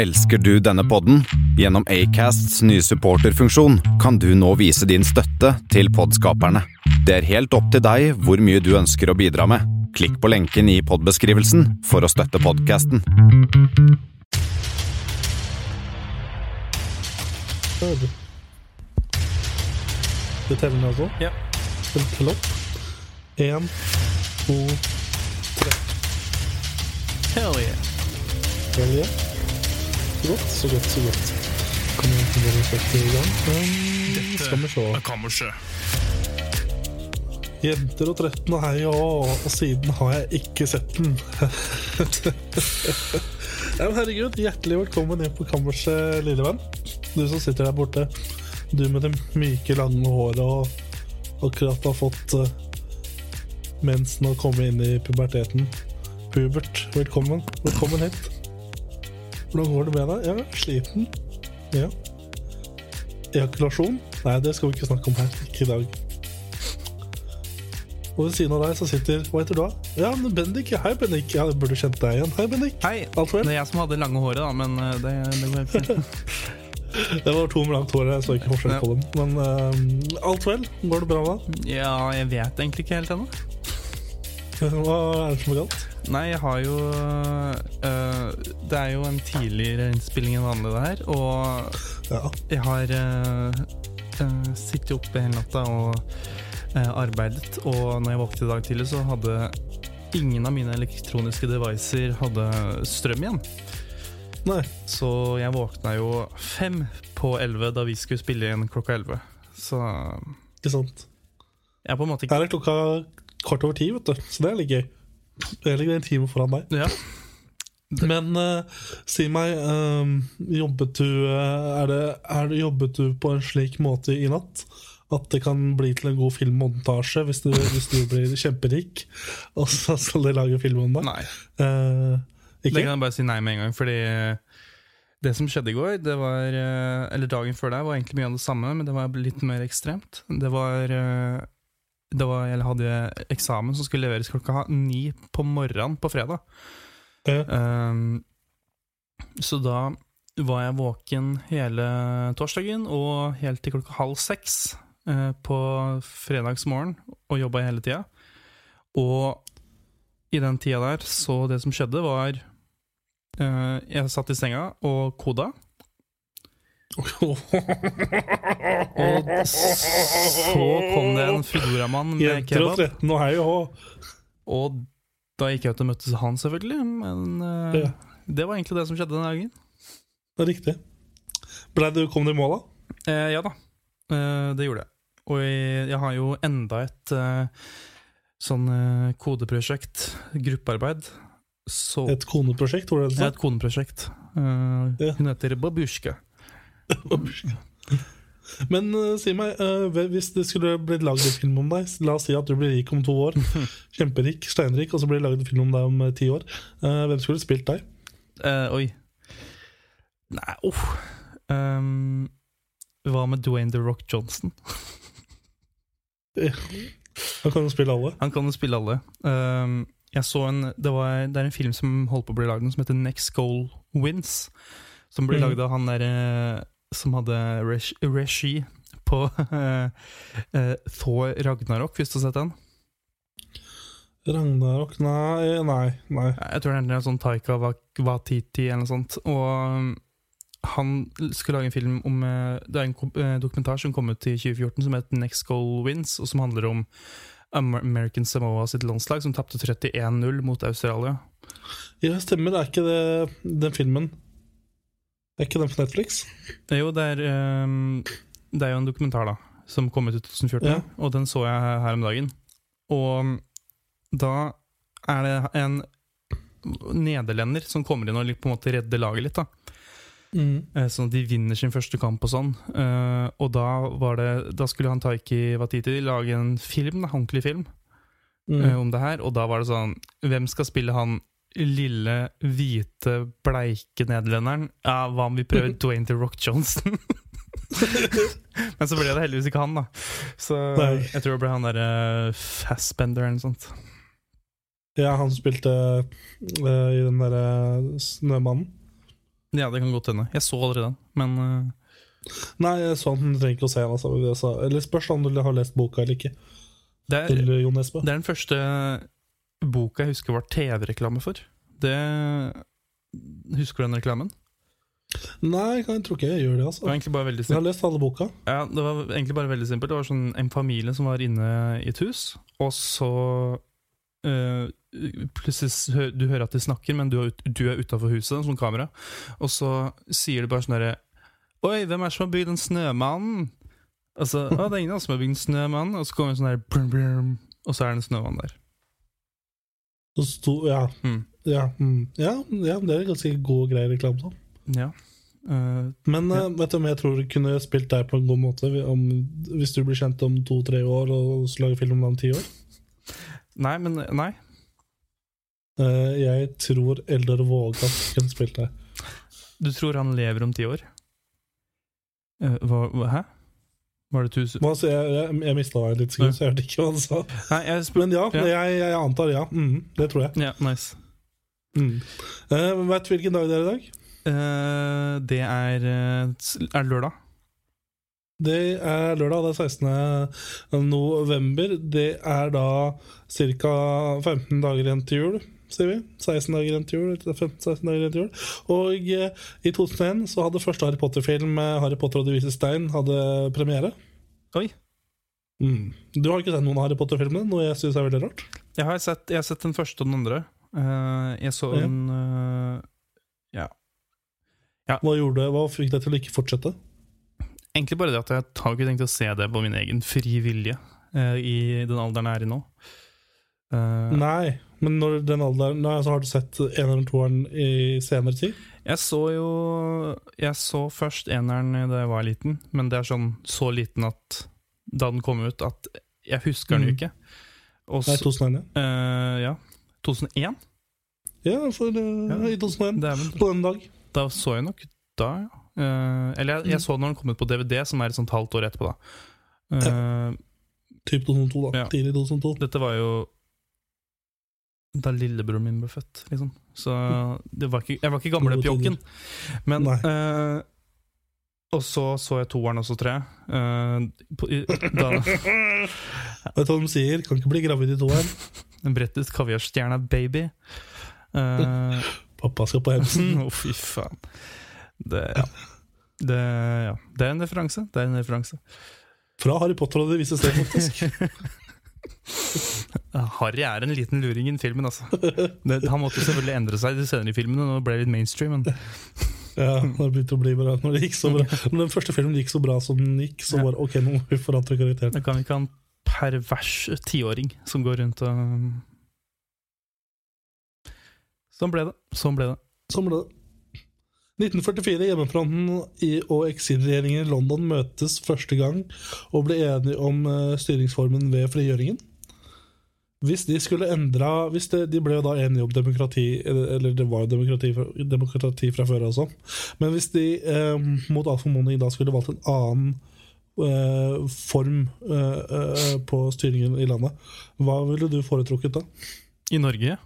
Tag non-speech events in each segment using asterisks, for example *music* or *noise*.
Elsker du denne podden? Gjennom Acasts nye supporterfunksjon kan du nå vise din støtte til podskaperne. Det er helt opp til deg hvor mye du ønsker å bidra med. Klikk på lenken i podbeskrivelsen for å støtte podkasten. Du teller ned altså? Ja. Tell, tell opp. Én, to, tre. Hell yeah. Hell ja. Så godt, så godt, så godt. Vi egentlig bare sette i gang? Um, skal vi se. Kammerset. Jenter og 13 og hei og, og siden har jeg ikke sett den. *laughs* ja, men herregud, hjertelig velkommen inn på kammerset, lille venn. Du som sitter der borte. Du med det myke, lange håret og akkurat har fått uh, mensen og kommet inn i puberteten. Pubert, velkommen. Velkommen hit. Hvordan går det med deg? Ja, sliten. Ja. Ejakulasjon? Nei, det skal vi ikke snakke om her. Ikke i dag. Og ved siden av deg så sitter Hva heter du da? Ja, men Bendik. Hei, Bendik. Ja, jeg burde kjent deg igjen. Hei, Bendik. Hei. Alt vel? Det er jeg som hadde lange håret, da, men eh, det, det går helt fint. *laughs* Det var to med langt hår. Jeg så ikke forskjell på dem. Men uh, alt vel? Går det bra med deg? Ja, jeg vet egentlig ikke helt ennå. Hva er det som er galt? Nei, jeg har jo øh, Det er jo en tidligere innspilling enn vanlig, det her. Og Ja. jeg har øh, sittet oppe hele natta og øh, arbeidet. Og når jeg våknet i dag tidlig, så hadde ingen av mine elektroniske devices hadde strøm igjen. Nei. Så jeg våkna jo fem på elleve da vi skulle spille igjen klokka elleve. Så Ikke sant. jeg er på en måte ikke Her er klokka kvart over ti, vet du. Så det er litt gøy. Jeg ligger en time foran deg. Ja. Men uh, si meg, um, jobbet du uh, er det, er det Jobbet du på en slik måte i natt at det kan bli til en god filmmontasje hvis du, hvis du blir kjemperik, og så skal de lage film om deg? Nei. Ikke? Det kan jeg bare si nei med en gang, fordi det som skjedde i går, det var Eller dagen før der, var egentlig mye av det samme, men det var litt mer ekstremt. Det var det var, Jeg hadde eksamen som skulle leveres klokka ni på morgenen på fredag. Ja. Um, så da var jeg våken hele torsdagen og helt til klokka halv seks uh, på fredagsmorgen og jobba hele tida. Og i den tida der, så det som skjedde, var uh, Jeg satt i senga og koda. *laughs* Og så kom det en Foodora-mann med kebab. 13 og hei og. Og da gikk jeg ut og møtte han, selvfølgelig. Men eh, Ja. det var egentlig det som skjedde den dagen. Det er riktig. Ble du, kom du i mål, da? Eh, ja da, eh, det gjorde jeg. Og jeg, jeg har jo enda et eh, sånn eh, kodeprosjekt, gruppearbeid. Så Et koneprosjekt, Var det ja, er et koneprosjekt. Eh, Ja. Hun heter Babushka. *laughs* Men uh, si meg, uh, hvis det skulle blitt lagd en film om deg La oss si at du blir rik om to år. *laughs* Kjemperik, steinrik, og så blir det lagd en film om deg om eh, ti år. Hvem skulle spilt deg? Oi. Nei, uff. Um, hva med Dwayne The Rock Johnson? Han kan jo spille alle. Han kan jo spille alle. Um, jeg så en, det, var, det er en film som holdt på å bli lagd, som heter Next Goal Wins. Som blir mm. lagd av han derre som hadde regi, på *laughs* eh, eh, Thor Ragnarok, hvis du har sett den. Ragnarok Nei, nei. nei. Jeg tror det er en sånn Taika Wa- Watiti eller noe sånt. Og um, han skulle lage en film om eh, Det er en dokumentar som kom ut i 2014 som heter Next Goal Wins, og som handler om American Samoa sitt landslag, som tapte 31-0 mot Australia. Ja, stemmer. Det er ikke det, den filmen. Er ikke den på Netflix? Det er jo, det er, um, det er jo en dokumentar da som kom ut i 2014, Ja. og den så jeg her om dagen. Og da er det en nederlender som kommer inn og på en måte redder laget litt. da Mm. Eh, Sånn at de vinner sin første kamp og sånn. Eh, og da, var det, da skulle han Taiki Watiti lage en film, en ordentlig film, Mm. eh, om det her. Og da var det sånn Hvem skal spille han lille, hvite, bleike nederlenderen? Ja, hva om vi prøver *laughs* Dwayne The Rock Johnson? *laughs* Men så ble det heldigvis ikke han, da. Så Nei. jeg tror det ble han derre Fassbender eller noe sånt. Ja, han spilte uh, i den derre Snømannen. Ja, det kan godt hende. Jeg så aldri den, men uh... Nei, du trenger ikke å se den. Altså, jeg. Eller spørs om du har lest boka eller ikke. det, er, det er den første boka jeg husker var TV-reklame for. Det Husker du den reklamen? Nei, jeg tror ikke jeg gjør det. Det var altså egentlig bare veldig Jeg har lest alle boka. Ja, det var egentlig bare veldig simpelt. Det var sånn en familie som var inne i et hus, og så eh, Plutselig du hører at de snakker, men du er, ut, du er utafor huset, som kamera. Og så sier de bare sånn herre Oi, hvem er det som har bygd en snømann? Altså, å, det er ingen oss som har bygd en snømann. Og så kommer det sånn brum, Og så er det en snømann der. Så sto, ja, Mm. ja, mm, ja, ja, det er ganske god og grei reklame. sånn. Ja. Uh, Men Ja. eh, vet du om jeg tror du kunne spilt deg på en god måte om, hvis du blir kjent om to-tre år og lager film om deg om ti år? nei, men Nei. Uh, jeg tror Eldar Våga kunne spilt deg. Du tror han lever om ti år? Hva, hæ? Var det tusen Altså, jeg jeg, jeg mista deg litt, så jeg hørte ikke hva han sa. Nei, Men ja, Ja. Jeg, jeg antar ja. Mm, det tror jeg. Ja, nice. Mm. Uh, vet du hvilken dag det er i dag? Uh, det er eh, Er lørdag? Det er lørdag, det er 16. november. Det er da ca. 15 dager igjen til jul, sier vi. 16 dager igjen til jul. 15-16 dager igjen til jul. Og eh, i 2001 så hadde første Harry Potter-film, eh, 'Harry Potter og De vise stein', hadde premiere. Oi. Mm. Du har ikke sett noen av Harry Potter-filmene, noe jeg syns er veldig rart. Jeg har sett, jeg har sett den første og den andre. Uh, jeg så Ja. den eh, Hva gjorde Hva fikk deg til å ikke fortsette? Egentlig bare det at jeg har ikke tenkt å se det på min egen fri vilje eh, i den alderen jeg er i nå. Nei, men når den alderen Nei, så har du sett eneren og toeren i senere tid? jeg så jo Jeg så først eneren da jeg var liten, men det er sånn så liten at da den kom ut, at jeg husker den jo Mm. ikke. Også, Nei, 2001, ja. eh, ja. 2001? Ja, for uh, Ja. i 2001. Vel, På den dag. Da så jeg nok da, ja. Uh, eller jeg, Mm. jeg så den når den kom ut på DVD, som er et sånt halvt år etterpå. da Eh, Typ 2002, da. Ja. Tidlig 2002. Dette var jo da lillebroren min ble født, liksom. Så det var ikke, jeg var ikke gamle pjokken. Men eh, Og så så jeg toeren Og så tre Eh, *laughs* Vet du hva de sier? Kan ikke bli gravid i toeren. En ut kaviarstjerna Baby. Eh, Pappa skal på hemsen. *laughs* Å, fy faen. Det, ja. Det, ja. det er en referanse. Det er en referanse. Fra Harry Potter og Det visse sted, faktisk. *laughs* Harry er en liten luring i filmen, altså. Det, han måtte selvfølgelig endre seg de senere i filmene, det ble litt mainstream. Men Ja, det begynte å bli bra Når det gikk så bra *laughs* Når den første filmen gikk så bra som den gikk, så bare var ok, nå må vi forandre karakteren. da kan vi ikke ha en pervers tiåring som går rundt og Sånn ble det. Sånn ble det. Sånn ble det. 1944, hjemmefronten i- og eksilregjeringen i London møtes første gang og ble enige om eh, styringsformen ved frigjøringen. Hvis de skulle endra hvis det, De ble jo da enige om demokrati, eller, det var jo demokrati, demokrati fra før også. Men hvis de eh, mot all formodning da skulle valgt en annen eh, form eh, eh, på styringen i landet, hva ville du foretrukket da? I Norge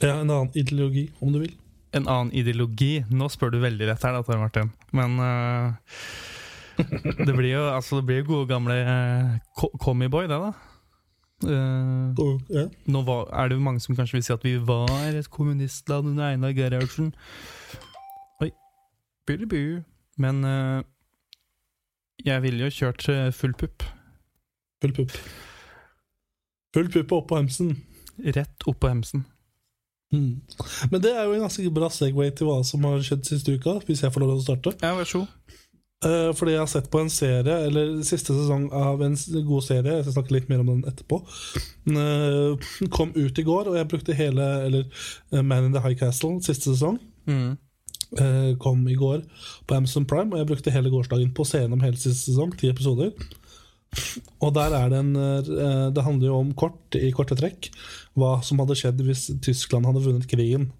Ja, En annen ideologi, om du vil. en annen ideologi. Nå spør du veldig rett her, da, Tor Martin. Men eh, det blir jo altså, det blir gode gamle uh, Commyboy, det, da. Og, ja. nå var, er det mange som kanskje vil si at vi var et kommunistland under Einar Gerhardsen. Oi. Men uh, jeg ville jo kjørt eh, full pupp. Full pupp. Full pupp på hemsen. Rett opp på hemsen. Mm. Men det er jo en ganske bra segway til hva som har skjedd siste uka, hvis jeg får lov til å starte. Ja, vær så god. Eh, fordi jeg har sett på en serie, eller siste sesong av en god serie, jeg skal snakke litt mer om den etterpå, eh, kom ut i går, og jeg brukte hele Eller eh, Man in the High Castle, siste sesong, Mm. kom i går på Amazon Prime, og jeg brukte hele gårsdagen på å se gjennom hele siste sesong, ti episoder. Og der er det en Det handler jo om kort, i korte trekk, hva som hadde skjedd hvis Tyskland hadde vunnet krigen.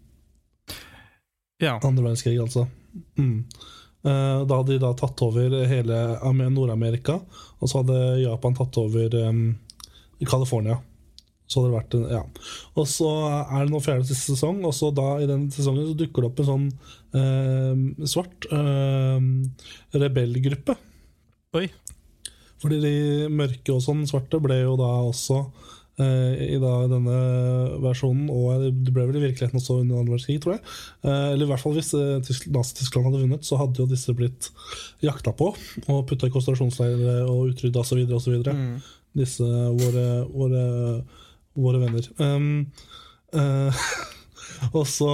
Ja. Andre verdenskrig, altså. Mm. Eh, Da hadde de da tatt over hele Nord-Amerika, og så hadde Japan tatt over um, California. Så hadde det vært ja. Og så er det nå fjerde siste sesong, og så da i den sesongen så dukker det opp en sånn eh, svart eh, rebellgruppe. Oi. Fordi de mørke og sånn svarte ble jo da også i da denne versjonen, og det ble vel i virkeligheten også under annen verdenskrig, tror jeg. Eh, eller i hvert fall hvis eh, Nazi-Tyskland hadde vunnet, så hadde jo disse blitt jakta på og putta i konsentrasjonsleirer og utrydda osv. osv. Mm. Disse våre, våre, våre venner. Um, eh, *laughs* og så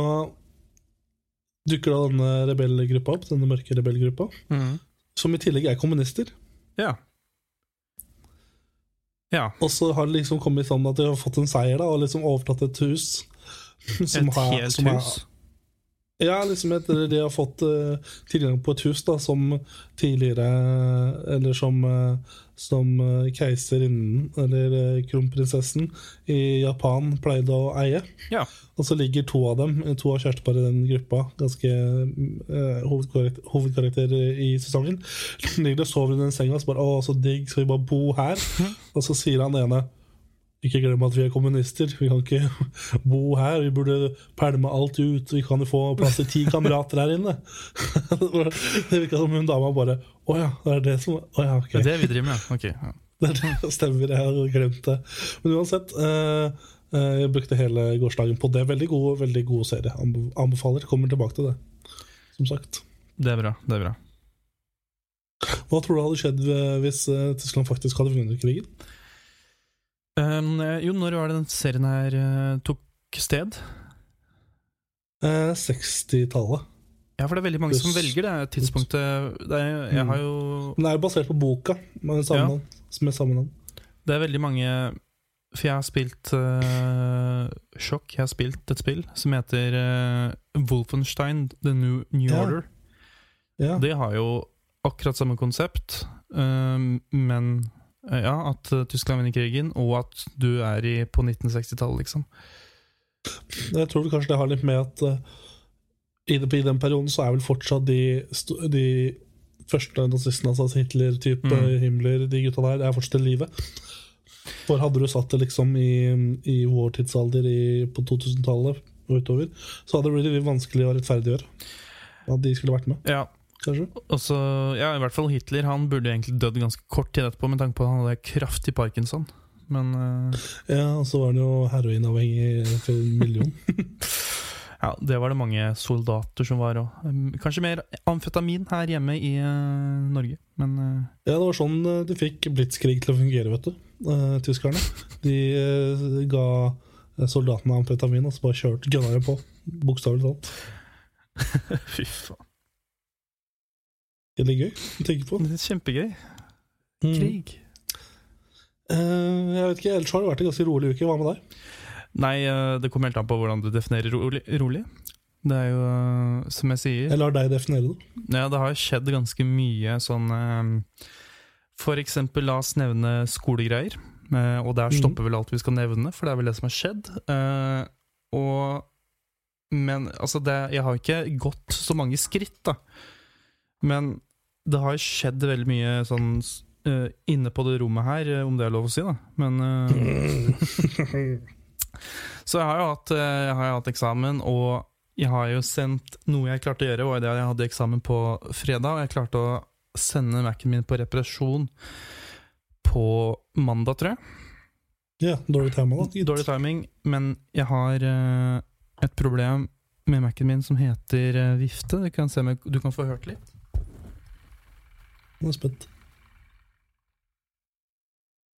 dukker da denne rebellgruppa opp, denne mørke rebellgruppa, Mm. som i tillegg er kommunister. Ja. Ja. Og så har det liksom kommet sånn at de har fått en seier da, og liksom overtatt et hus. *laughs* som Et har- helt hus? hus. Ja, liksom et, de har fått uh, tilgang på et hus da, som tidligere Eller som, uh, som eh, keiserinnen, eller uh, kronprinsessen, i Japan pleide å eie. Ja. Og så ligger to av dem, to av kjærestepar i den gruppa, ganske uh, hovedkarakter, hovedkarakterer i sesongen, ligger og sover under den senga og så bare 'Å, så digg, skal vi bare bo her?' *laughs* Og så sier han ene ikke glem at vi er kommunister. Vi kan ikke bo her. Vi burde pælme alt ut. Vi kan jo få plass til ti kamerater her inne. *laughs* det virka som hun dama bare Å ja, det er det som Å ja, ok. Det er det vi driver med. Ok. Ja. *laughs* Det er det stemmer, jeg har glemt det. Men uansett, eh, eh, jeg brukte hele gårsdagen på det. Veldig god, veldig god serie. Anbefaler. Kommer tilbake til det, som sagt. Det er bra. Det er bra. Hva tror du hadde skjedd eh, hvis Tyskland faktisk hadde vunnet krigen? Um, jo, når var det den serien her uh, tok sted? Uh, 60-tallet. Ja, for det er veldig mange som velger det tidspunktet. Det er, jeg Mm. har jo Den er jo basert på boka med samme navn. Det er veldig mange For jeg har spilt uh, Sjokk. Jeg har spilt et spill som heter uh, Wolfenstein The New, New Ja. Order. Ja. Det har jo akkurat samme konsept, um, men eh, ja, at eh, Tyskland vinner krigen, og at du er i, på 1960-tallet, liksom. Jeg tror kanskje det har litt med at uh, i, den perioden så er vel fortsatt de, de første nazistene, altså Hitler-type, Mm. Himmler, de gutta der, er fortsatt i live. For hadde du satt det liksom i, i vår tidsalder i, på 2000-tallet og utover, så hadde det blitt litt vanskelig å rettferdiggjøre at de skulle vært med, Ja, kanskje. Også, ja, i hvert fall Hitler. Han burde egentlig dødd ganske kort tid etterpå, med tanke på at han hadde kraftig parkinson. Men uh... Ja, og så var han jo heroinavhengig for en million. *laughs* ja, det var det mange soldater som var òg. Kanskje mer amfetamin her hjemme i uh, Norge, men uh... Ja, det var sånn eh, de fikk blitskrig til å fungere, vet du. eh, tyskerne. De eh, ga eh, soldatene amfetamin og så bare kjørte gunnerne på. Bokstavelig talt. *laughs* fy faen. Er gøy å tenke på. Det er kjempegøy. Mm. Krig. Eh, jeg vet ikke, Ellers har det vært en ganske rolig uke. Hva med deg? Nei, eh, det kommer helt an på hvordan du definerer rolig. rolig. Det er jo, eh, som jeg sier Jeg lar deg definere det. Ja, det har skjedd ganske mye sånn For eksempel, la oss nevne skolegreier. Og der stopper stopper vel alt vi skal nevne, for det er vel det som har skjedd. Og Men altså, det, jeg har ikke gått så mange skritt, da. Men det har skjedd veldig mye sånn uh, inne på det rommet her, eh, om det er lov å si, da. Men uh, *laughs* Så jeg har jo hatt, jeg har hatt eksamen, og jeg har jo sendt Noe jeg klarte å gjøre, var det jeg hadde eksamen på fredag, og jeg klarte å sende Mac-en min på reparasjon på mandag, tror jeg. Ja, dårlig timing. da. Dårlig timing, men jeg har uh, et problem med Mac-en min som heter uh, vifte. Du kan, se om du kan få hørt litt. Nå er jeg spent.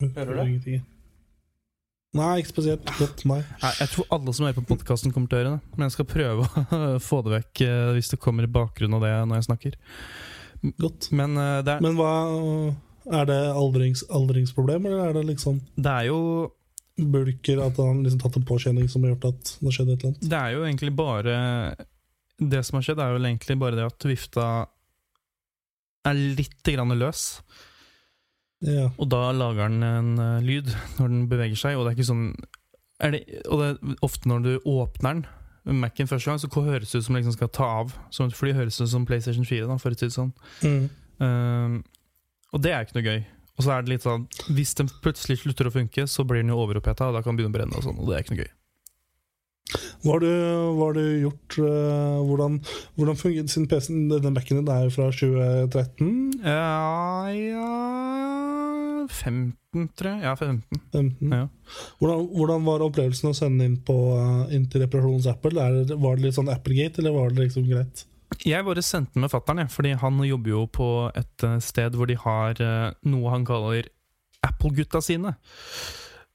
Hører du det? Nei, ikke spesielt godt. Nei. Nei, jeg tror alle som er på podkasten, kommer til å høre det. Men jeg skal prøve å *laughs* få det vekk eh, hvis det kommer i bakgrunnen av det når jeg snakker. Godt. Men eh, det, er, Men hva Er det aldrings, aldringsproblem, eller er det liksom det er jo bulker at han liksom tatt en påkjenning som har gjort at det skjedde et eller annet? Det er jo egentlig bare Det som har skjedd, er jo egentlig bare det at vifta er litt grann løs. Ja. Og da lager den en uh, lyd når den beveger seg, og det er ikke sånn det, Og det er ofte når du åpner den, Mac-en første gang, så høres det ut som den liksom skal ta av. Som et fly høres det ut som PlayStation 4, da, for å si det sånn. Mm. Ehm, og det er ikke noe gøy. Og så er det litt sånn Hvis den plutselig slutter å funke, så blir den jo overoppheta, og da kan den begynne å brenne, og sånn, og det er ikke noe gøy. Hva har du, hva har du gjort Uh, Hvordan, hvordan fungerte sin PC? Denne Mac-en din er jo fra 2013? Ja, ja 15, tror jeg. Ja, 15. 15. Ja. Hvordan, hvordan var opplevelsen å sende inn, på, eh, inn til reparasjons Apple? Er var det litt sånn Applegate, eller var det liksom greit? Jeg bare sendte den med fatter'n, fordi han jobber jo på et eh, sted hvor de har eh, noe han kaller Apple-gutta sine.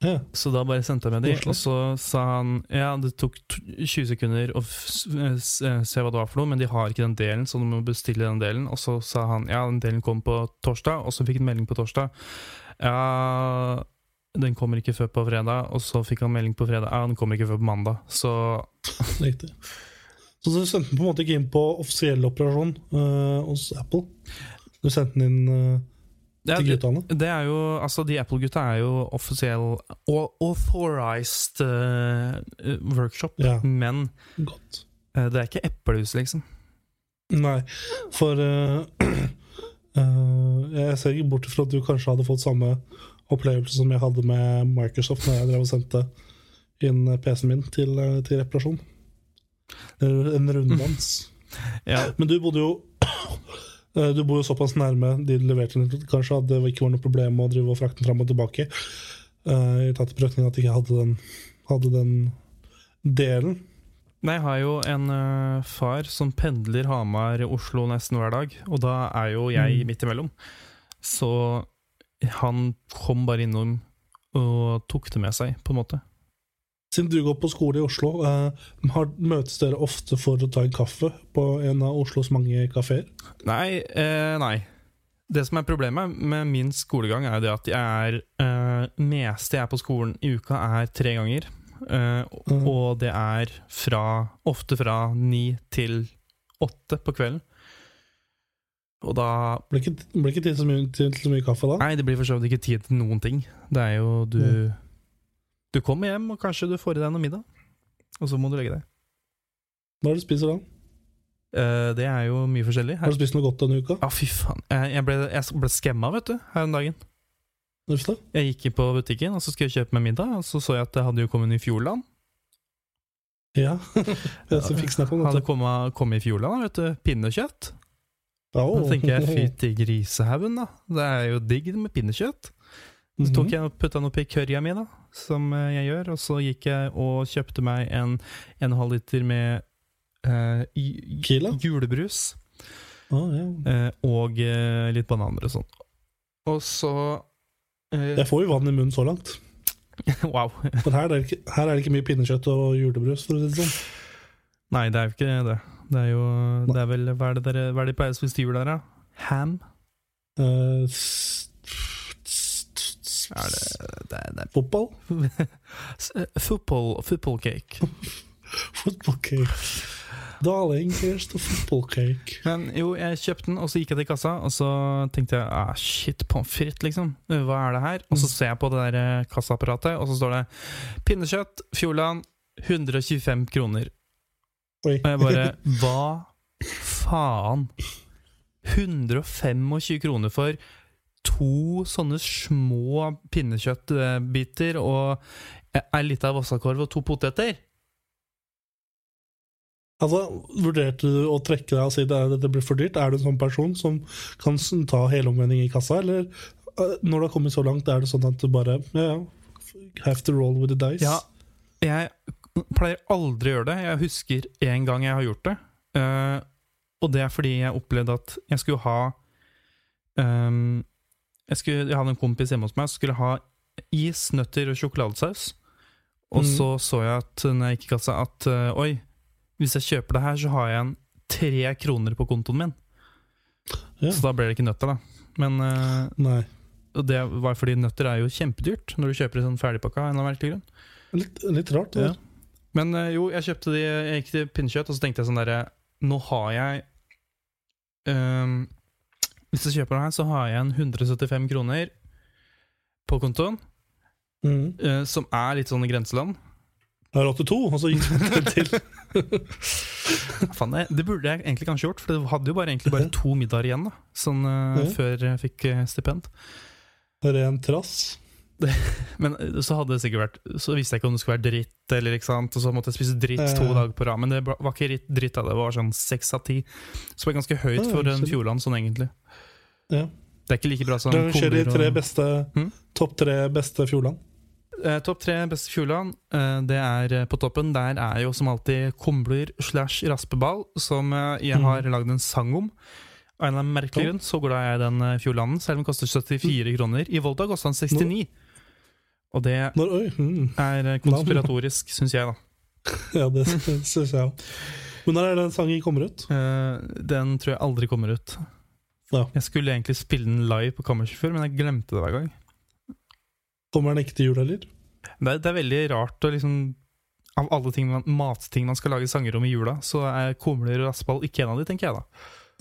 Ja. Så da bare sendte jeg med de, og så sa han Ja, det tok 20 sekunder å f- eh, se hva det var for noe, men de har ikke den delen, så du må bestille den delen. Og så sa han ja, den delen kom på torsdag, og så fikk han melding på torsdag. Ja, den kommer ikke før på fredag, og så fikk han melding på fredag. Ja, den kommer ikke før på mandag. Så *laughs* Riktig. Så du sendte den på en måte ikke inn på offisiell operasjon uh, hos Apple? Du sendte den inn eh, ja, til det, guttene? det er jo Altså, de Apple-gutta er jo offisiell au- authorized eh, workshop, Ja. men Godt. Uh, det er ikke eplehus, liksom. Nei, for uh, *clears throat* Jeg ser ikke bort ifra at du kanskje hadde fått samme opplevelse som jeg hadde med Microsoft når jeg drev og sendte inn PC-en min til, til reparasjon. En runddans. *laughs* Ja, Men du bodde jo Du bor jo såpass nærme de leverte den kanskje at det ikke var noe problem å drive og frakte den fram og tilbake. Uh, tatt i betraktning at jeg ikke hadde den, hadde den delen. Nei, jeg har jo en eh, far som pendler Hamar-Oslo nesten hver dag, og da er jo jeg Mm. midt imellom. Så han kom bare innom og tok det med seg, på en måte. Siden du går på skole i Oslo, eh, møtes dere ofte for å ta en kaffe på en av Oslos mange kafeer? Nei, eh, nei. Det som er problemet med min skolegang, er jo det at jeg er eh, meste jeg er på skolen i uka, er tre ganger. Eh, Mhm. Og det er fra ofte fra ni til åtte på kvelden. Og da Blir ikke, blir ikke tid så mye, til så mye kaffe da? Nei, det blir for så vidt ikke tid til noen ting. Det er jo du Mm. Du kommer hjem, og kanskje du får i deg noe middag. Og så må du legge deg. Hva er det du spiser da? Eh, det er jo mye forskjellig. Har du spist noe godt denne uka? Ja, fy faen. Jeg, jeg, ble, jeg ble skamma, vet du, her om dagen. Uff da. Jeg gikk inn på butikken og så skulle jeg kjøpe meg middag, og så så jeg at det hadde jo kommet i Fjordland. Ja. jeg skal fikse deg på Hadde kommet, kommet i Fjordland, vet du. Pinnekjøtt. Oh. Da tenker jeg fytti *laughs* grisehaugen, da. Det er jo digg med pinnekjøtt. Så tok jeg og putta noe i currya mi, da, som eh, jeg gjør, og så gikk jeg og kjøpte meg en 1,5 liter med uh, julebrus Oh, ja. uh, og uh, litt bananer og sånn. Og så Jeg får jo vann i munnen så langt. *laughs* Wow. For her er, det ikke, her er det ikke mye pinnekjøtt og julebrus, for å si det sånn. Nei, det er jo ikke det. Det er jo Det er vel Hva er det dere Hva er det de pleier å spise til jul der, da? Ham? Det, er- det Fotball? *laughs* eh, Football, football cake. *laughs* Football cake. Darling, here's the football cake. Men jo, jeg kjøpte den, og så gikk jeg til kassa, og så tenkte jeg ah, shit, pommes frites, liksom. Hva er det her? Og så ser jeg på det der eh, kassaapparatet, og så står det pinnekjøtt, Fjordland, 125 kroner. Oi. Og jeg bare *laughs* Hva faen? 125 kroner for to sånne små pinnekjøttbiter og ei lita vossakorv og to poteter? Altså, Vurderte du å trekke deg og si at dette blir for dyrt? Er du en sånn person som kan ta helomvending i kassa, eller øh, når det har kommet så langt, er det sånn at du bare ja, ja, have to roll with the dice? Ja, jeg pleier aldri å gjøre det. Jeg husker en gang jeg har gjort det. Uh, og det er fordi jeg opplevde at jeg skulle ha ehm, jeg, skulle, jeg hadde en kompis hjemme hos meg som skulle ha is, nøtter og sjokoladesaus. Og Mm. så så jeg at når jeg gikk i kassa, at uh, oi, hvis jeg kjøper det her, så har jeg en tre kroner på kontoen min. Ja. Så da ble det ikke nøtter, da. Men uh, det var fordi nøtter er jo kjempedyrt når du kjøper det sånn ferdigpakka. en eller. Litt, litt rart. Det. Ja. Men uh, jo, jeg kjøpte de Jeg gikk til pinnekjøtt, og så tenkte jeg sånn derre Nå har jeg ehm, Hvis jeg kjøper den her, så har jeg en 175 kroner på kontoen, Mm. uh, som er litt sånn i grenseland. Jeg har 82, og så gikk det til. *laughs* *laughs* Faen, det, det burde jeg egentlig kanskje gjort, for det hadde jo bare, egentlig bare to middager igjen, da. Sånn uh, mm. før jeg fikk eh, stipend. Ren trass. *laughs* Men så hadde det sikkert vært Så visste jeg ikke om det skulle være dritt, eller Og så måtte jeg spise dritt to dager på rad. Men det var ikke dritt- av det, det var sånn seks av ti. Så det var ganske høyt for en. Fjordland sånn, egentlig. Ja. Det er ikke like bra som Rangerer de kumler tre og beste Hm? Topp tre beste Fjordland. eh, Topp tre beste Fjordland, eh, det er eh, på toppen. Der er jo som alltid kumler slash raspeball, som eh, jeg Mm. har lagd en sang om. Av en eller annen merkelig grunn så glad jeg den eh, Fjordlanden, selv om den koster 74 kroner. I Volda koster den 69. Og det Når, oi, mm. er eh, konspiratorisk, syns jeg, da. *laughs* Ja, det *laughs* syns jeg òg. Men når er den sangen kommer ut? Eh, den tror jeg aldri kommer ut. Ja. Jeg skulle egentlig spille den live på Kammerset før, men jeg glemte det hver gang. Kommer den ikke til jul heller? Det er, det er veldig rart å liksom Av alle ting man, matting man skal lage sanger om i jula, så er kumler og raspball ikke en av de, tenker jeg da.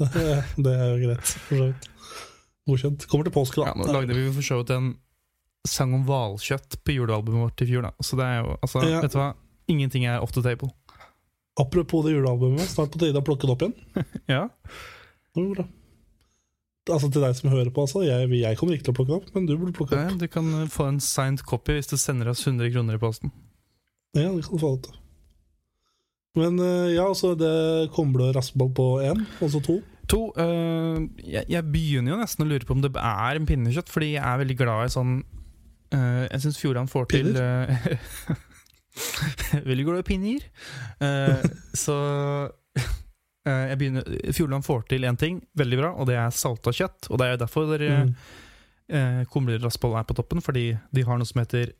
*laughs* det er jo greit, for så vidt. Godkjent. Kommer til påske, da. Ja, nå lagde vi for så vidt en sang om hvalkjøtt på julealbumet vårt i fjor, da. Så det er jo Altså, Ja. vet du hva? Ingenting er off the table. Apropos det julealbumet, snart på tide å plukke det opp igjen. *laughs* Ja. Det går bra. Altså til deg som hører på, altså. Jeg, jeg kommer ikke til å plukke det opp, men du burde plukke opp. Nei, Du kan eh, få en signed copy hvis du sender oss 100 kroner i posten. Ja, det kan du få det. Men eh, ja, altså det kumle og raspeball på én, og så to. To, øh, jeg, jeg begynner jo nesten å lure på om det er en pinnekjøtt, fordi jeg er veldig glad i sånn øh, Jeg syns Fjordland får til øh, Veldig glad i pinner. *laughs* Så jeg begynner Fjordland får til én ting veldig bra, og det er salta kjøtt. Og det er jo derfor dere Mm. eh, kumleraspoll er på toppen, fordi de har noe som heter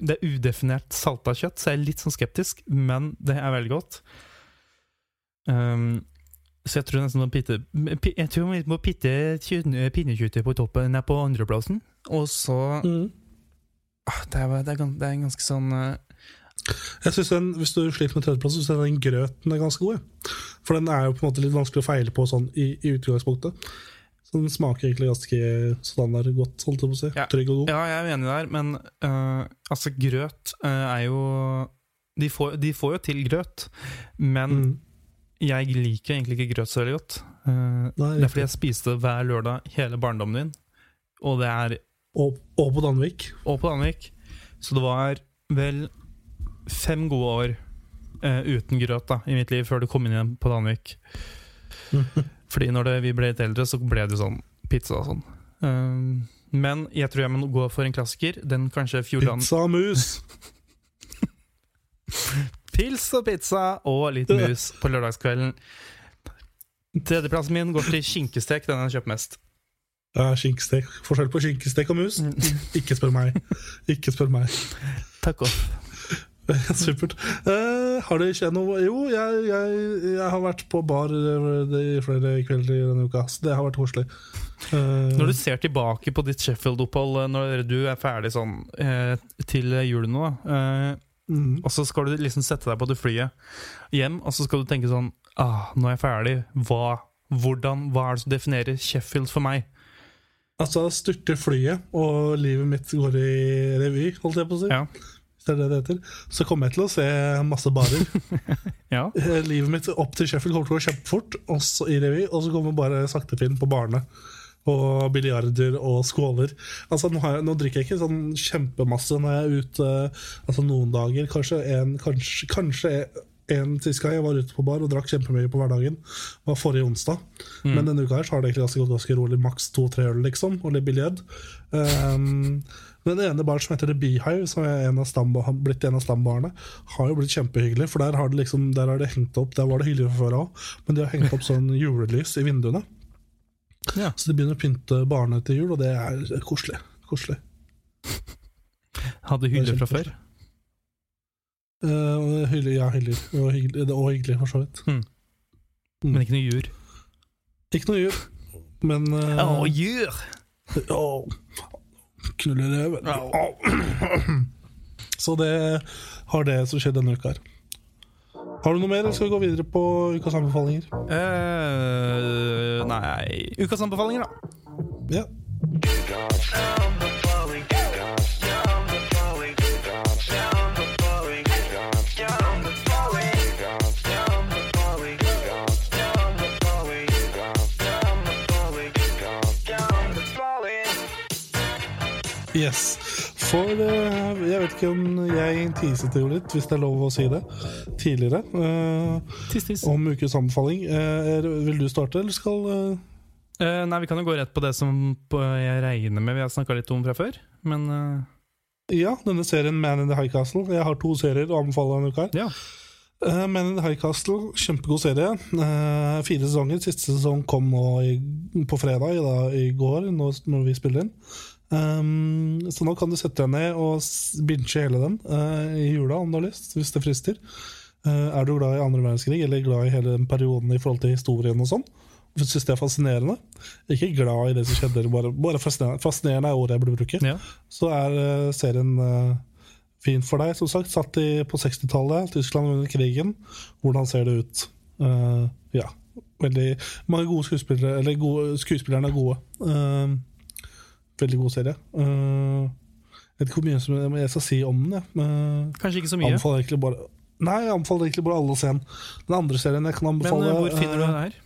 Det er udefinert salta kjøtt, så jeg er litt sånn skeptisk, men det er veldig godt. Um, så jeg tror nesten må pitte Jeg tror vi må pitte kjøtt- pinnekjøttet på toppen ned på andreplassen. Og så Mm. ah, det, er, det, er, det er ganske sånn eh, Jeg synes den, Hvis du sliter med tredjeplass, syns jeg den grøten er ganske god. For den er jo på en måte litt vanskelig å feile på sånn i, i utgangspunktet. Så den smaker egentlig ganske standard godt, holdt jeg på å si. Ja. Trygg og god. Ja, jeg er enig der, men uh, altså, grøt uh, er jo de får, de får jo til grøt, men Mm. jeg liker egentlig ikke grøt så veldig godt. Uh, Nei, det er fordi jeg spiste hver lørdag hele barndommen min, og det er Og, og på Danvik. Og på Danvik. Så det var vel fem gode år uh, uten grøt da, i mitt liv før du kom inn igjen på Danvik. *laughs* Fordi når det, vi ble litt eldre, så ble det sånn pizza og sånn. Um, men jeg tror jeg må gå for en klassiker. Den kanskje Fjordland Pizza og mus. *laughs* Pils og pizza og litt mus på lørdagskvelden. Tredjeplassen min går til skinkestek. Den har jeg kjøpt mest. Ja, skinkestek. Forskjell på skinkestek og mus? *laughs* Ikke spør meg. Ikke spør meg. Takk off. *laughs* Supert. Eh, har det skjedd noe Jo, jeg, jeg, jeg har vært på bar eh, i flere kvelder i denne uka, så det har vært koselig. Eh, Når du ser tilbake på ditt Sheffield-opphold når du er ferdig sånn eh, til jul nå, eh, mm, og så skal du liksom sette deg på det flyet hjem, og så skal du tenke sånn ah, Nå er jeg ferdig. Hva, hvordan, hva er det som definerer Sheffield for meg? Altså, styrter flyet, og livet mitt går i revy, holdt jeg på å si. Ja. Det er det det heter. Så kommer jeg til å se masse barer. *laughs* Ja. Eh, livet mitt opp til Sheffield kommer til å gå kjempefort, også i revy, og så kommer bare saktefilm på barene. Og biljarder og skåler. Altså, nå, har jeg, nå drikker jeg ikke sånn kjempemasse når jeg er ute altså noen dager. Kanskje en, kanskje, kanskje en sist gang jeg var ute på bar og drakk kjempemye på hverdagen, var forrige onsdag. Men denne uka her så har det egentlig ganske gått ganske rolig. Maks to-tre øl, liksom, og litt biljard. Um, den ene baren som heter The Beehive, som er en av har blitt en av stambarene, har jo blitt kjempehyggelig. For der har det liksom Der har det hengt opp Der var det hyggelig fra før òg, men de har hengt opp sånn julelys i vinduene. Ja. Så de begynner å pynte barene til jul, og det er koselig. Koselig. Hadde Det er hyller fra før. Uh, hyller, ja, hyggelig. Og hyggelig, det- og hyggelig, for så vidt. Mm. Mm. Men ikke noe jur. Ikke noe jur, men uh, Å, jur! Åh, Knulle reven. Åh. *clears throat* Så det har det som skjedde denne uka her. Har du noe mer, eller skal vi gå videre på ukas anbefalinger? Uh, nei Ukas anbefalinger, da. Ja. Yes. For uh, jeg vet ikke om jeg tiset jo litt, hvis det er lov å si det, tidligere. Uh, Tiss, tiss. om ukes anbefaling. Er- vil du starte, eller skal nei, vi kan jo gå rett på det som jeg regner med vi har snakka litt om fra før. Men Ja, denne serien Man in the High Castle. Jeg har to serier å anbefale denne uka. ja. Man in the High Castle, kjempegod serie. Fire sesonger. Siste sesong kom nå i, på fredag, i, da, i går, når, når vi spiller inn. Um, så nå kan du sette deg ned og binche hele den uh, i jula, om du har lyst, hvis det frister. Uh, er du glad i andre verdenskrig, eller glad i hele den perioden i forhold til historien og sånn? Syns det er fascinerende. Ikke glad i det som skjedde, bare, bare fascinerende. Fascinerende er ordet jeg burde bruke ja. så er uh, serien fin for deg. Som sagt, satt i, på 60-tallet, Tyskland under krigen. Hvordan ser det ut? Ja. Veldig mange gode skuespillere, eller gode, skuespillerne er gode. Eh, veldig god serie. Uh, jeg vet ikke hvor mye som jeg skal si om den. Eh, Kanskje ikke så mye. anbefaler egentlig bare Nei, jeg anbefaler egentlig bare alle å se den. Den andre serien jeg kan Men anbefale Men hvor finner du den her?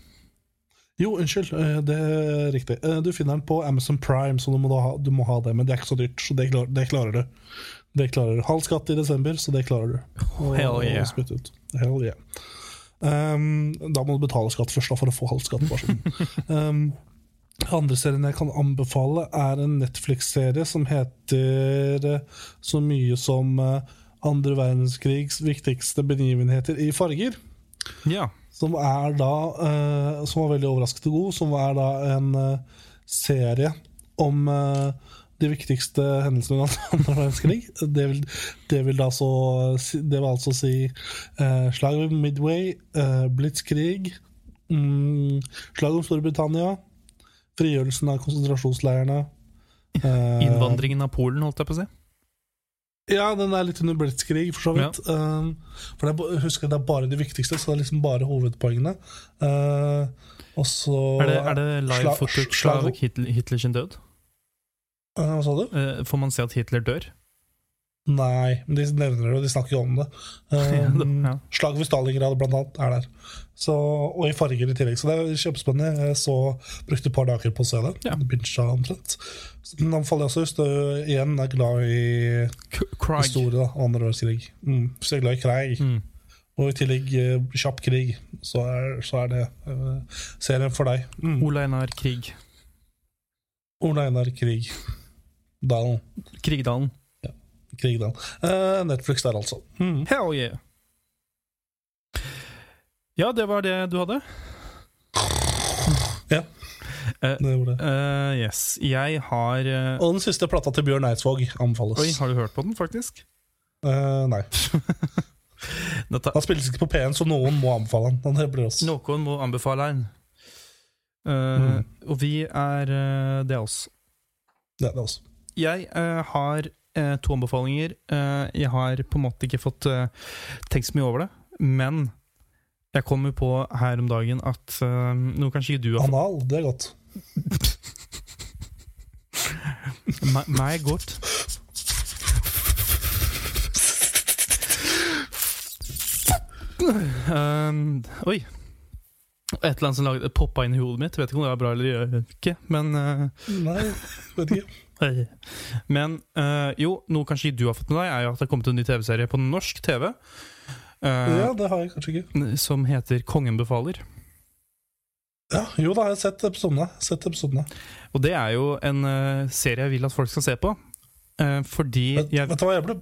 jo, unnskyld. eh, Det er riktig. Eh, Du finner den på Amazon Prime, så du må, ha, du må ha det. Men det er ikke så dyrt, så det, klar, det klarer du. Det klarer du. Halv skatt i desember, så det klarer du. Og- Hell yeah. Hell yeah. Um, da må du betale skatt først da, for å få halv skatt. Sånn. um, *laughs* andre serien jeg kan anbefale, er en Netflix-serie som heter eh, så mye som eh, andre verdenskrigs viktigste begivenheter i farger. Ja. Som er da eh, Som var veldig overraskende god. Som er da en serie om de viktigste hendelsene under *laughs* andre verdenskrig. Det vil, det vil da så Det vil altså si slaget ved Midway, Blitzkrig, mm, slaget om Storbritannia, frigjørelsen av konsentrasjonsleirene. *laughs* Innvandringen av Polen, holdt jeg på å si. ja, den er litt under blitzkrig, for så vidt. Um, for det er, ba- husk at det er bare de viktigste, så det er liksom bare hovedpoengene. Uh, og så Er det, er det live footage av Hitler, Hitlers død? Uh, Hva sa du? Eh, får man se at Hitler dør? Nei, men de nevner det, og de snakker jo om det. Um, *laughs* Ja. Slaget ved Stalingrad blant annet er der. Så, og i farger i tillegg. Så det er kjempespennende. Jeg så, brukte et par dager på å se det. Ja. Bincha omtrent. Den anbefaler jeg også hvis du igjen er glad i K- historie. og andre verdenskrig. Mm. Hvis du er glad i krig, Mm. og i tillegg eh, kjapp krig, så er, så er det uh, serien for deg. Mm. Ole Einar Krig. Ole Einar Krig. Dalen. Krigdalen. Krigdalen. Uh, Netflix der, altså. Mm. Hell yeah! Ja, det var det du hadde? Det var det. Uh, yes. Jeg har eh, Og den siste plata til Bjørn Eidsvåg anbefales. Oi, har du hørt på den, faktisk? Eh, nei. *laughs* Dette, Han spilles ikke på P1, så noen må anbefale den. Noen må anbefale den. Eh, Mm. Og vi er Det er oss. Det er oss. Jeg eh, har eh, to anbefalinger. Eh, jeg har på en måte ikke fått eh, tenkt så mye over det, men jeg kom jo på her om dagen at uh, noe kanskje ikke du har Anal, det er godt. *laughs* Meg- Meg er godt. Um, oi. Et eller annet som lagde, poppa inn i hodet mitt. Vet ikke om det er bra eller ikke. Men, uh, Nei, vet ikke. Men uh, jo, noe kanskje du har fått med deg, er jo at det har kommet en ny TV-serie på norsk TV. uh, Ja, det har jeg kanskje ikke. Som heter Kongen befaler. Ja, jo da, jeg har sett episodene. Sett episodene. Og det er jo en serie jeg vil at folk skal se på. Fordi Vet, jeg, vet du hva, jeg ble,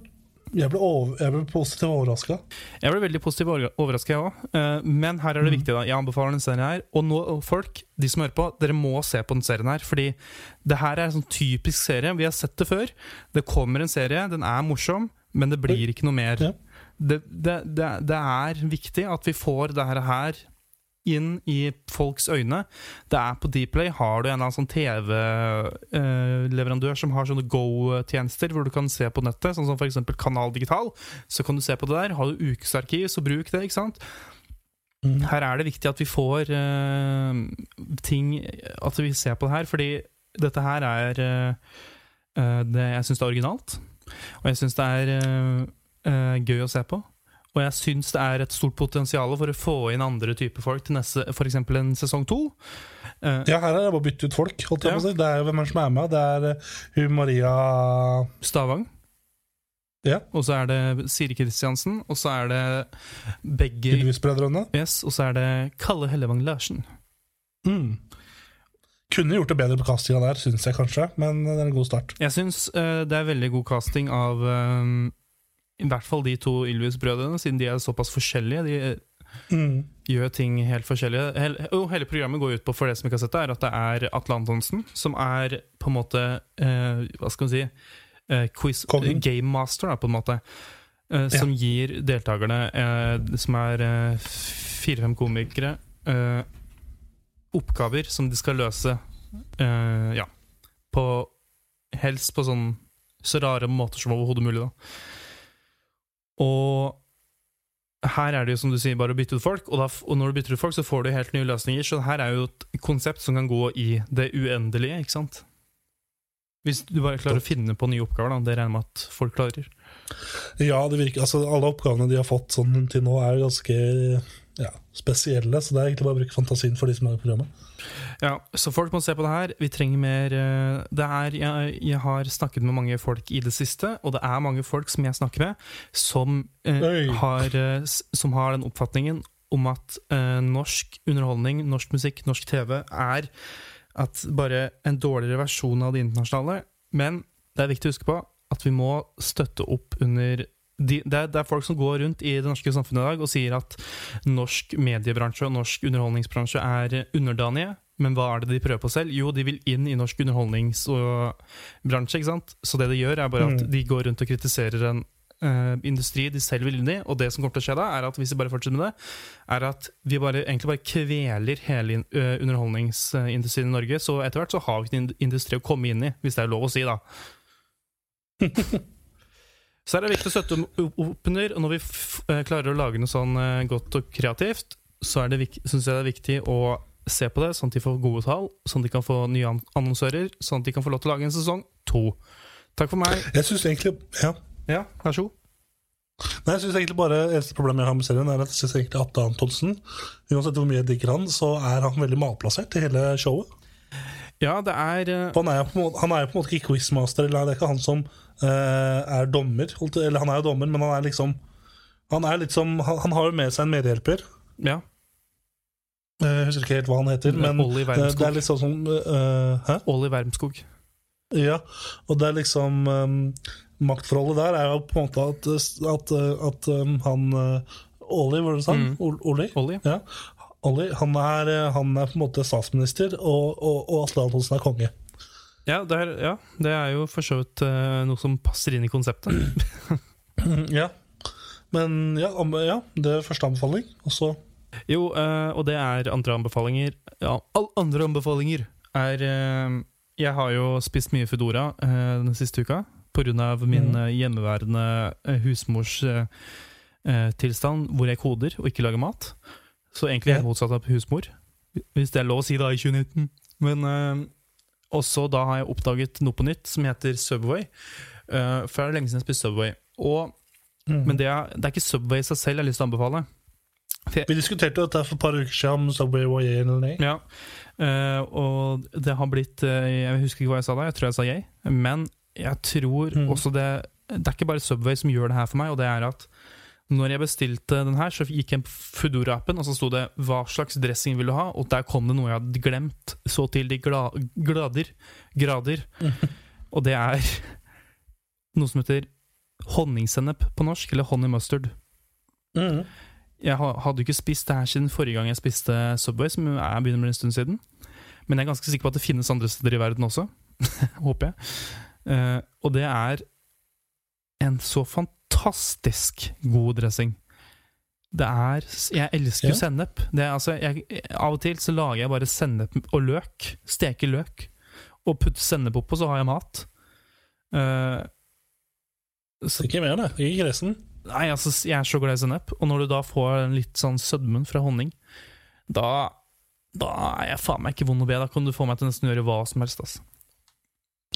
jeg ble, over, jeg ble positivt overraska. Jeg ble veldig positivt overraska, jeg òg. Men her er det Mm. viktig. da Jeg anbefaler den serien her. Og nå, folk, de som hører på, dere må se på den serien her. Fordi det her er en sånn typisk serie. Vi har sett det før. Det kommer en serie, den er morsom, men det blir ikke noe mer. Ja. Det, det, det, det er viktig at vi får det her inn i folks øyne. Det er på Dplay. Har du en eller annen sånn TV-leverandør som har sånne Go-tjenester hvor du kan se på nettet, sånn som f.eks. Kanal Digital, så kan du se på det der. Har du ukesarkiv, så bruk det. ikke sant? Mm. Her er det viktig at vi får uh, ting At vi ser på det her, fordi dette her er eh, eh, det, Jeg syns er originalt, og jeg syns det er uh, eh, gøy å se på. Og jeg syns det er et stort potensial for å få inn andre typer folk til neste, f.eks. en sesong to. Uh, Ja, her er det bare å bytte ut folk. Ja. si. Det er jo hvem er som er med. Det er eh, hun Maria Stavang. Ja. Og så er det Siri Kristiansen. Og så er det begge Ylvis-brødrene. Yes, Og så er det Kalle Hellevang Larsen. Mm. Kunne gjort det bedre på castinga der, syns jeg kanskje, men det er en god start. Jeg syns uh, det er veldig god casting av eh, i hvert fall de to Ylvis-brødrene, siden de er såpass forskjellige. De eh, Mm. gjør ting helt forskjellige. Hele, og hele programmet går ut på, for det som ikke har sett det, er at det er Atle Antonsen som er på en måte eh, Hva skal man si eh, quiz, Kongen. Game master, da, på en måte. eh, som gir deltakerne, eh, som er eh, fire-fem komikere, eh, oppgaver som de skal løse. eh, ja. På Helst på sånn så rare måter som overhodet mulig, da. Og her er det jo som du sier, bare å bytte ut folk, og, da, og når du bytter ut folk, så får du helt nye løsninger. Så her er jo et konsept som kan gå i det uendelige, ikke sant? Hvis du bare klarer å finne på nye oppgaver, da. Det regner jeg med at folk klarer. Ja, det virker, altså alle oppgavene de har fått sånn til nå, er ganske ja, spesielle, så det er egentlig bare å bruke fantasien for de som er i programmet. Ja, så folk må se på det her. Vi trenger mer eh, Det er jeg, jeg har snakket med mange folk i det siste, og det er mange folk som jeg snakker med, som, eh, har, eh, som har den oppfatningen om at eh, norsk underholdning, norsk musikk, norsk TV er at bare en dårligere versjon av det internasjonale. Men det er viktig å huske på at vi må støtte opp under de, det, er, det er folk som går rundt i det norske samfunnet i dag og sier at norsk mediebransje og norsk underholdningsbransje er underdanige. Men hva er det de prøver på selv? Jo, de vil inn i norsk underholdningsbransje. ikke sant? Så det de gjør, er bare at Mm. de går rundt og kritiserer en eh, industri de selv vil inn i. Og det som kommer til å skje da, er at hvis de bare fortsetter med det, er at vi bare, egentlig bare kveler hele eh, underholdningsindustrien i Norge. Så etter hvert så har vi ikke en industri å komme inn i, hvis det er lov å si, da. *laughs* Så er det viktig å støtte opp opp under, og når vi eh, klarer å lage noe sånn eh, godt og kreativt, så syns jeg det er viktig å se på det, sånn at de får gode tall, sånn at de kan få nye annonsører, sånn at de kan få lov til å lage en sesong to. Takk for meg. Jeg synes egentlig ja. Ja, vær så god. Nei, jeg synes egentlig bare Eneste problemet jeg har med serien, er at jeg synes egentlig Atte Antonsen Uansett hvor mye jeg digger han, så er han veldig malplassert i hele showet. Ja, det er eh, Han er måte, han er jo på en måte ikke quizmaster, eller det er ikke han som uh, er dommer. Eller han er jo dommer, men han er liksom Han er litt som Han, han har jo med seg en medhjelper. Ja. Eh, Jeg husker ikke helt hva han heter, men Olli eh, det er liksom sånn som eh, Hæ? Olli Wermskog. Ja, og det er liksom um, Maktforholdet der er jo på en måte at, at, at um, han uh, Olli, var det du sa? Mm. Ol- Olli? Olli. Ja. Olli han, er, uh, han er på en måte statsminister, og, og, og Atle Antonsen er konge. Ja det, er, ja, det er jo for så vidt eh, noe som passer inn i konseptet. *clears throat* ja. Men ja, ja, det er første anbefaling. Og så Jo, eh, og det er andre anbefalinger. Ja, all andre anbefalinger er eh, Jeg har jo spist mye Foodora eh, den siste uka pga. min mm. eh, hjemmeværende husmors eh, tilstand, hvor jeg koder og ikke lager mat. Så egentlig helt motsatt av husmor, hvis det er lov å si da i 2019. Men uh, også da har jeg oppdaget noe på nytt som heter Subway. Uh, for jeg har lenge siden jeg spiste Subway. Og, Mm. Men det er, det er ikke Subway i seg selv jeg har lyst til å anbefale. Vi diskuterte dette for et par uker siden, om Subway var yay eller nei. Ja, Uh, og det har blitt uh, Jeg husker ikke hva jeg sa da, jeg tror jeg sa jeg. Men jeg tror Mm. også det Det er ikke bare Subway som gjør det her for meg, og det er at når jeg bestilte den her, så gikk jeg på Foodora-appen, og så sto det 'hva slags dressing vil du ha', og der kom det noe jeg hadde glemt så til de gla glader, grader. *laughs* Og det er noe som heter honningsennep på norsk, eller honey mustard. Mm. Jeg hadde jo ikke spist det her siden forrige gang jeg spiste Subway, som er begynner med en stund siden. Men jeg er ganske sikker på at det finnes andre steder i verden også. *laughs* Håper jeg. Uh, og det er en så fantastisk god dressing. Det er Jeg elsker jo Ja. sennep. Det er, altså, jeg, av og til så lager jeg bare sennep og løk. Steker løk. Og putter sennep oppå, så har jeg mat. Uh, så Ikke mer, det. Ikke resten. Nei, altså, jeg er så glad i sennep. Og når du da får en litt sånn sødmen fra honning, da Da er jeg faen meg ikke vond å be. Da kan du få meg til nesten å gjøre hva som helst. Altså.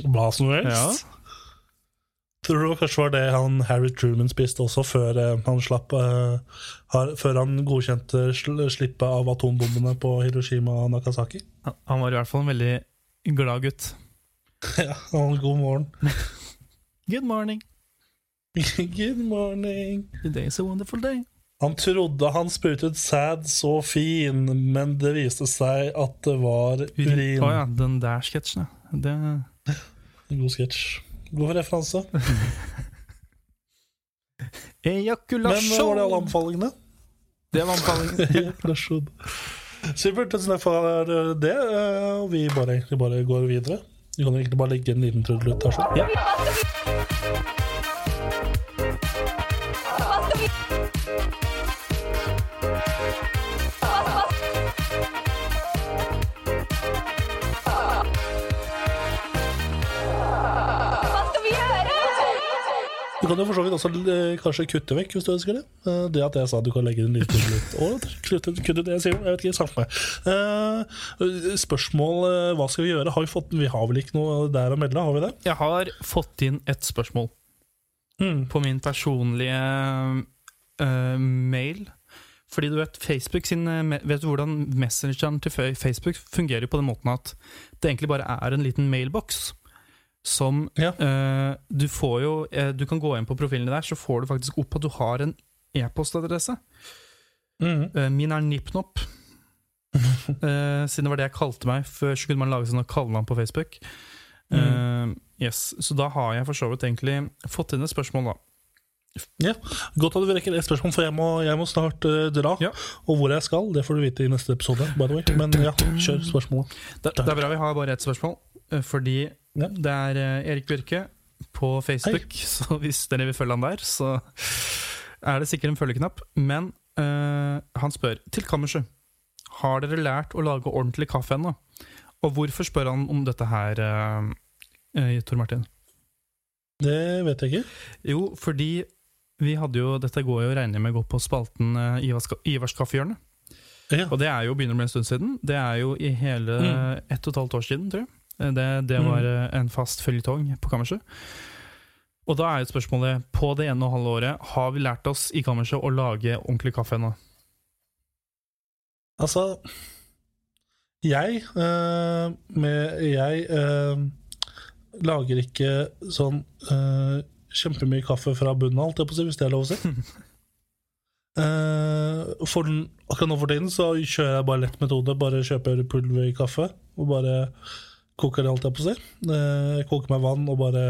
Hva som helst. Tror du kanskje var det han Harry Truman spiste også, før eh, han slapp eh, har, Før han godkjente sl slippet av atombombene på Hiroshima og Nakasaki. Han- var i hvert fall en veldig glad gutt. *laughs* ja, han god morgen. *laughs* Good morning. *laughs* Good morning. Today is a wonderful day. Han trodde han sprutet sæd så fin, men det viste seg at det var Å urin. ja, den der sketsjen, ja. Det God sketsj. God referanse. *laughs* Ejakulasjon! Men var det alle anbefalingene? Det var anbefalingen. *laughs* Supert. Tusen takk for det. eh, Og vi bare, egentlig bare går videre. Vi kan egentlig bare legge en liten trudelutt her. sånn. Ja. Du kan jo for så vidt også eh, kanskje kutte vekk hvis du ønsker det. Eh, Det at jeg sa du kan legge den Og kutte det jeg sier. Jeg vet ikke, samme meg. Eh, Spørsmål hva skal vi gjøre? Har vi, fått, vi har vel ikke noe der å melde, har vi det? Jeg har fått inn et spørsmål Mm. på min personlige uh, mail. Fordi du vet, Facebook sin, vet du hvordan messengeren til Facebook fungerer på den måten at det egentlig bare er en liten mailbox. Som Ja. uh, Du får jo uh, Du kan gå inn på profilene der, så får du faktisk opp at du har en e-postadresse. Mm. Uh, min er Nipnop. *laughs* Siden det var det jeg kalte meg. Før så kunne man lage sånne kallenavn på Facebook. Eh, yes, Så da har jeg for så vidt egentlig fått inn et spørsmål, da. Ja, Godt at du rekker et spørsmål, for jeg må, jeg må snart uh, dra. Ja. Og hvor jeg skal, det får du vite i neste episode. by the way Men ja, kjør spørsmålet. Det, det er bra vi har bare ett spørsmål, fordi Ja. det er eh, Erik Bjørke på Facebook. Så hvis dere vil følge han der, så er det sikkert en følgeknapp. Men uh, han spør til kammerset. Har dere lært å lage ordentlig kaffe ennå? Og hvorfor spør han om dette her, eh, Tor Martin? Det vet jeg ikke. Jo, fordi vi hadde jo Dette går jo regner regne med gå på spalten uh, Ivars, Ivars kaffehjørne. Ja. Og det er jo begynner å bli en stund siden. Det er jo i hele Mm. ett og et halvt år siden, tror jeg. Eh, Det, det Mm. var mm. en fast føljetong på kammerset. Og da er jo spørsmålet På det ene og halve året, har vi lært oss i kammerset å lage ordentlig kaffe ennå? Altså Jeg øh, med Jeg øh, lager ikke sånn øh, kjempemye kaffe fra bunnen av, hvis det er lov å si. *laughs* For akkurat nå for tiden så kjører jeg bare lett metode. Bare kjøper pulver i kaffe og bare koker det, holdt jeg på å si. Eh, koker meg vann og bare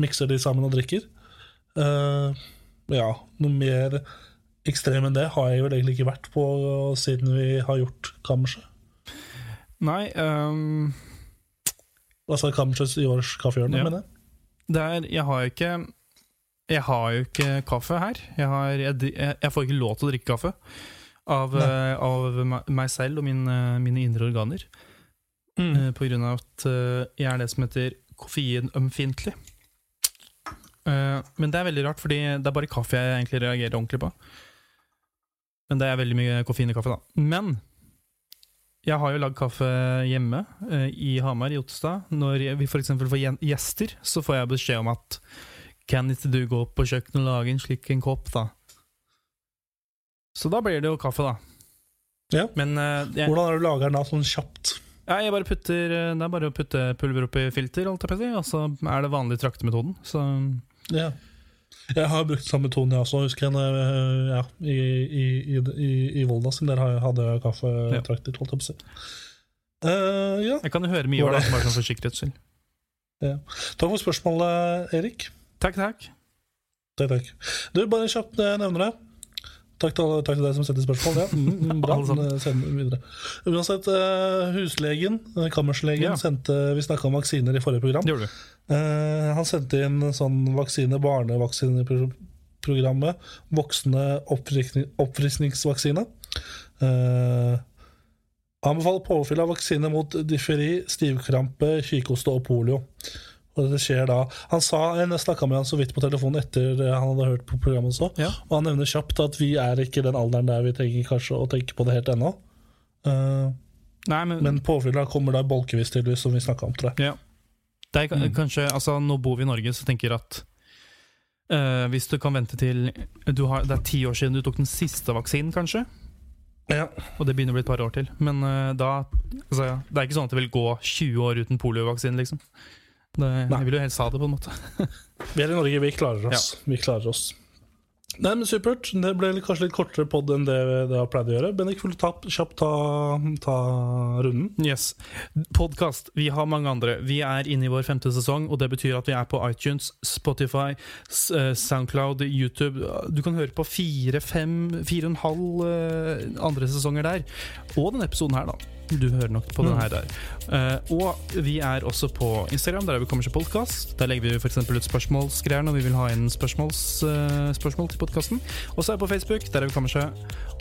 mikser de sammen og drikker. Eh, ja, noe mer ekstrem enn det har jeg vel egentlig ikke vært på siden vi har gjort kammerset. Nei, um... Altså Ivars kaffehjørne, Ja. mener jeg. det er Jeg har jo ikke Jeg har jo ikke kaffe her. Jeg, har, jeg, jeg, får ikke lov til å drikke kaffe av, eh, av meg selv og min, mine indre organer. Mm. Uh, På grunn av at eh, jeg er det som heter koffeinømfintlig. Eh, Men det er veldig rart, fordi det er bare kaffe jeg egentlig reagerer ordentlig på. Men det er veldig mye koffein i kaffe, da. Men jeg har jo lagd kaffe hjemme i Hamar, i Ottestad. Når vi f.eks. får gjester, så får jeg beskjed om at Kan ikke du gå opp på kjøkkenet og lage en slik en kopp, da? Så da blir det jo kaffe, da. Ja. Men uh, jeg, Hvordan er det du lager den da, sånn kjapt? Ja, jeg bare putter, eh, det er bare å putte pulver oppi filter, holdt jeg på å si, og så er det vanlig traktemetoden. Så Ja. Jeg har brukt samme metoden, jeg også. Husker jeg ja, i, i, i, i, i Volda sin, der hadde jeg kaffetrakter, holdt jeg på å si. Eh, ja. jeg kan jo høre mye over det- bare sånn for sikkerhets skyld. Takk for spørsmålet, Erik. Takk, takk. Takk, takk. Du, bare kjapt eh, nevner det. Takk til, takk til deg som sendte spørsmål. Ja, mm, bra. Sammen. Eh, Send videre. Uansett, eh, huslegen, eh, kammerslegen, Ja. sendte Vi snakka om vaksiner i forrige program. Gjorde du. Eh, han sendte inn sånn vaksine, barnevaksineprogrammet. Voksne oppfriskning, oppfriskningsvaksine. Eh, anbefaler påfyll av vaksine mot differi, stivkrampe, kikhoste og polio. Og det skjer da Han sa, Jeg snakka med han så vidt på telefonen etter han hadde hørt på programmet også, Ja. og han nevner kjapt at vi er ikke i den alderen der vi trenger kanskje å tenke på det helt ennå. Uh, Nei, men, men påfylla kommer da bolkevis, tydeligvis, som vi snakka om, tror jeg. ja. Det er mm. kanskje, altså Nå bor vi i Norge, så tenker jeg at uh, hvis du kan vente til du har, Det er ti år siden du tok den siste vaksinen, kanskje? Ja. Og det begynner å bli et par år til. Men uh, da altså, ja, Det er ikke sånn at det vil gå 20 år uten poliovaksine, liksom. Det, jeg vil jo helst ha det, på en måte. Vi er i Norge, vi klarer oss. Vi klarer oss. Nei, men Supert. Det ble kanskje litt kortere pod enn det det har pleid å gjøre. Bendik, vil du ta, kjapt ta, ta runden? Yes. Podkast. Vi har mange andre. Vi er inne i vår femte sesong, og det betyr at vi er på iTunes, Spotify, eh, Soundcloud, YouTube. Du kan høre på fire, fem, fire og en halv eh, andre sesonger der. Og denne episoden her, da. Du hører nok på den her der. Uh, og vi er også på Instagram, der er vi kommer til podkast. Der legger vi f.eks. ut spørsmålsgreier når vi vil ha inn spørsmåls, uh, spørsmål til podkasten. Og så er vi på Facebook, der er vi Kammersø.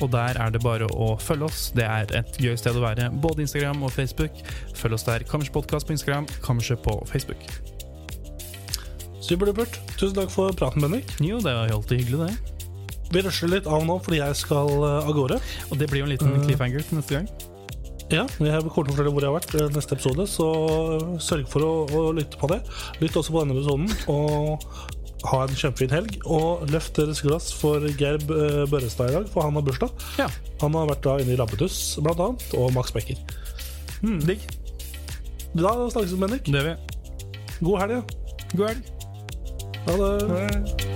Og der er det bare å følge oss. Det er et gøy sted å være. Både Instagram og Facebook. Følg oss der. Kammersø Podcast på Instagram, Kammersø på Facebook. Superdupert. Tusen takk for praten, Bendik. Jo, det var jo alltid hyggelig, det. Vi rusher litt av nå fordi jeg skal eh, av gårde. Og det blir jo en liten Mm. cliffhanger til neste gang. Ja, jeg kommer til å fortelle hvor jeg har vært i neste episode, så sørg for å, å lytte på det. Lytt også på denne episoden, og ha en kjempefin helg. Og løft deres glass for Geir Børrestad i dag, for han har bursdag. Ja. Han har vært da inne i Labbetuss, blant annet, og Max Becker. Mm, digg. Da snakkes vi, Bendik. Det gjør vi. God helg. ja. God helg. Ha det.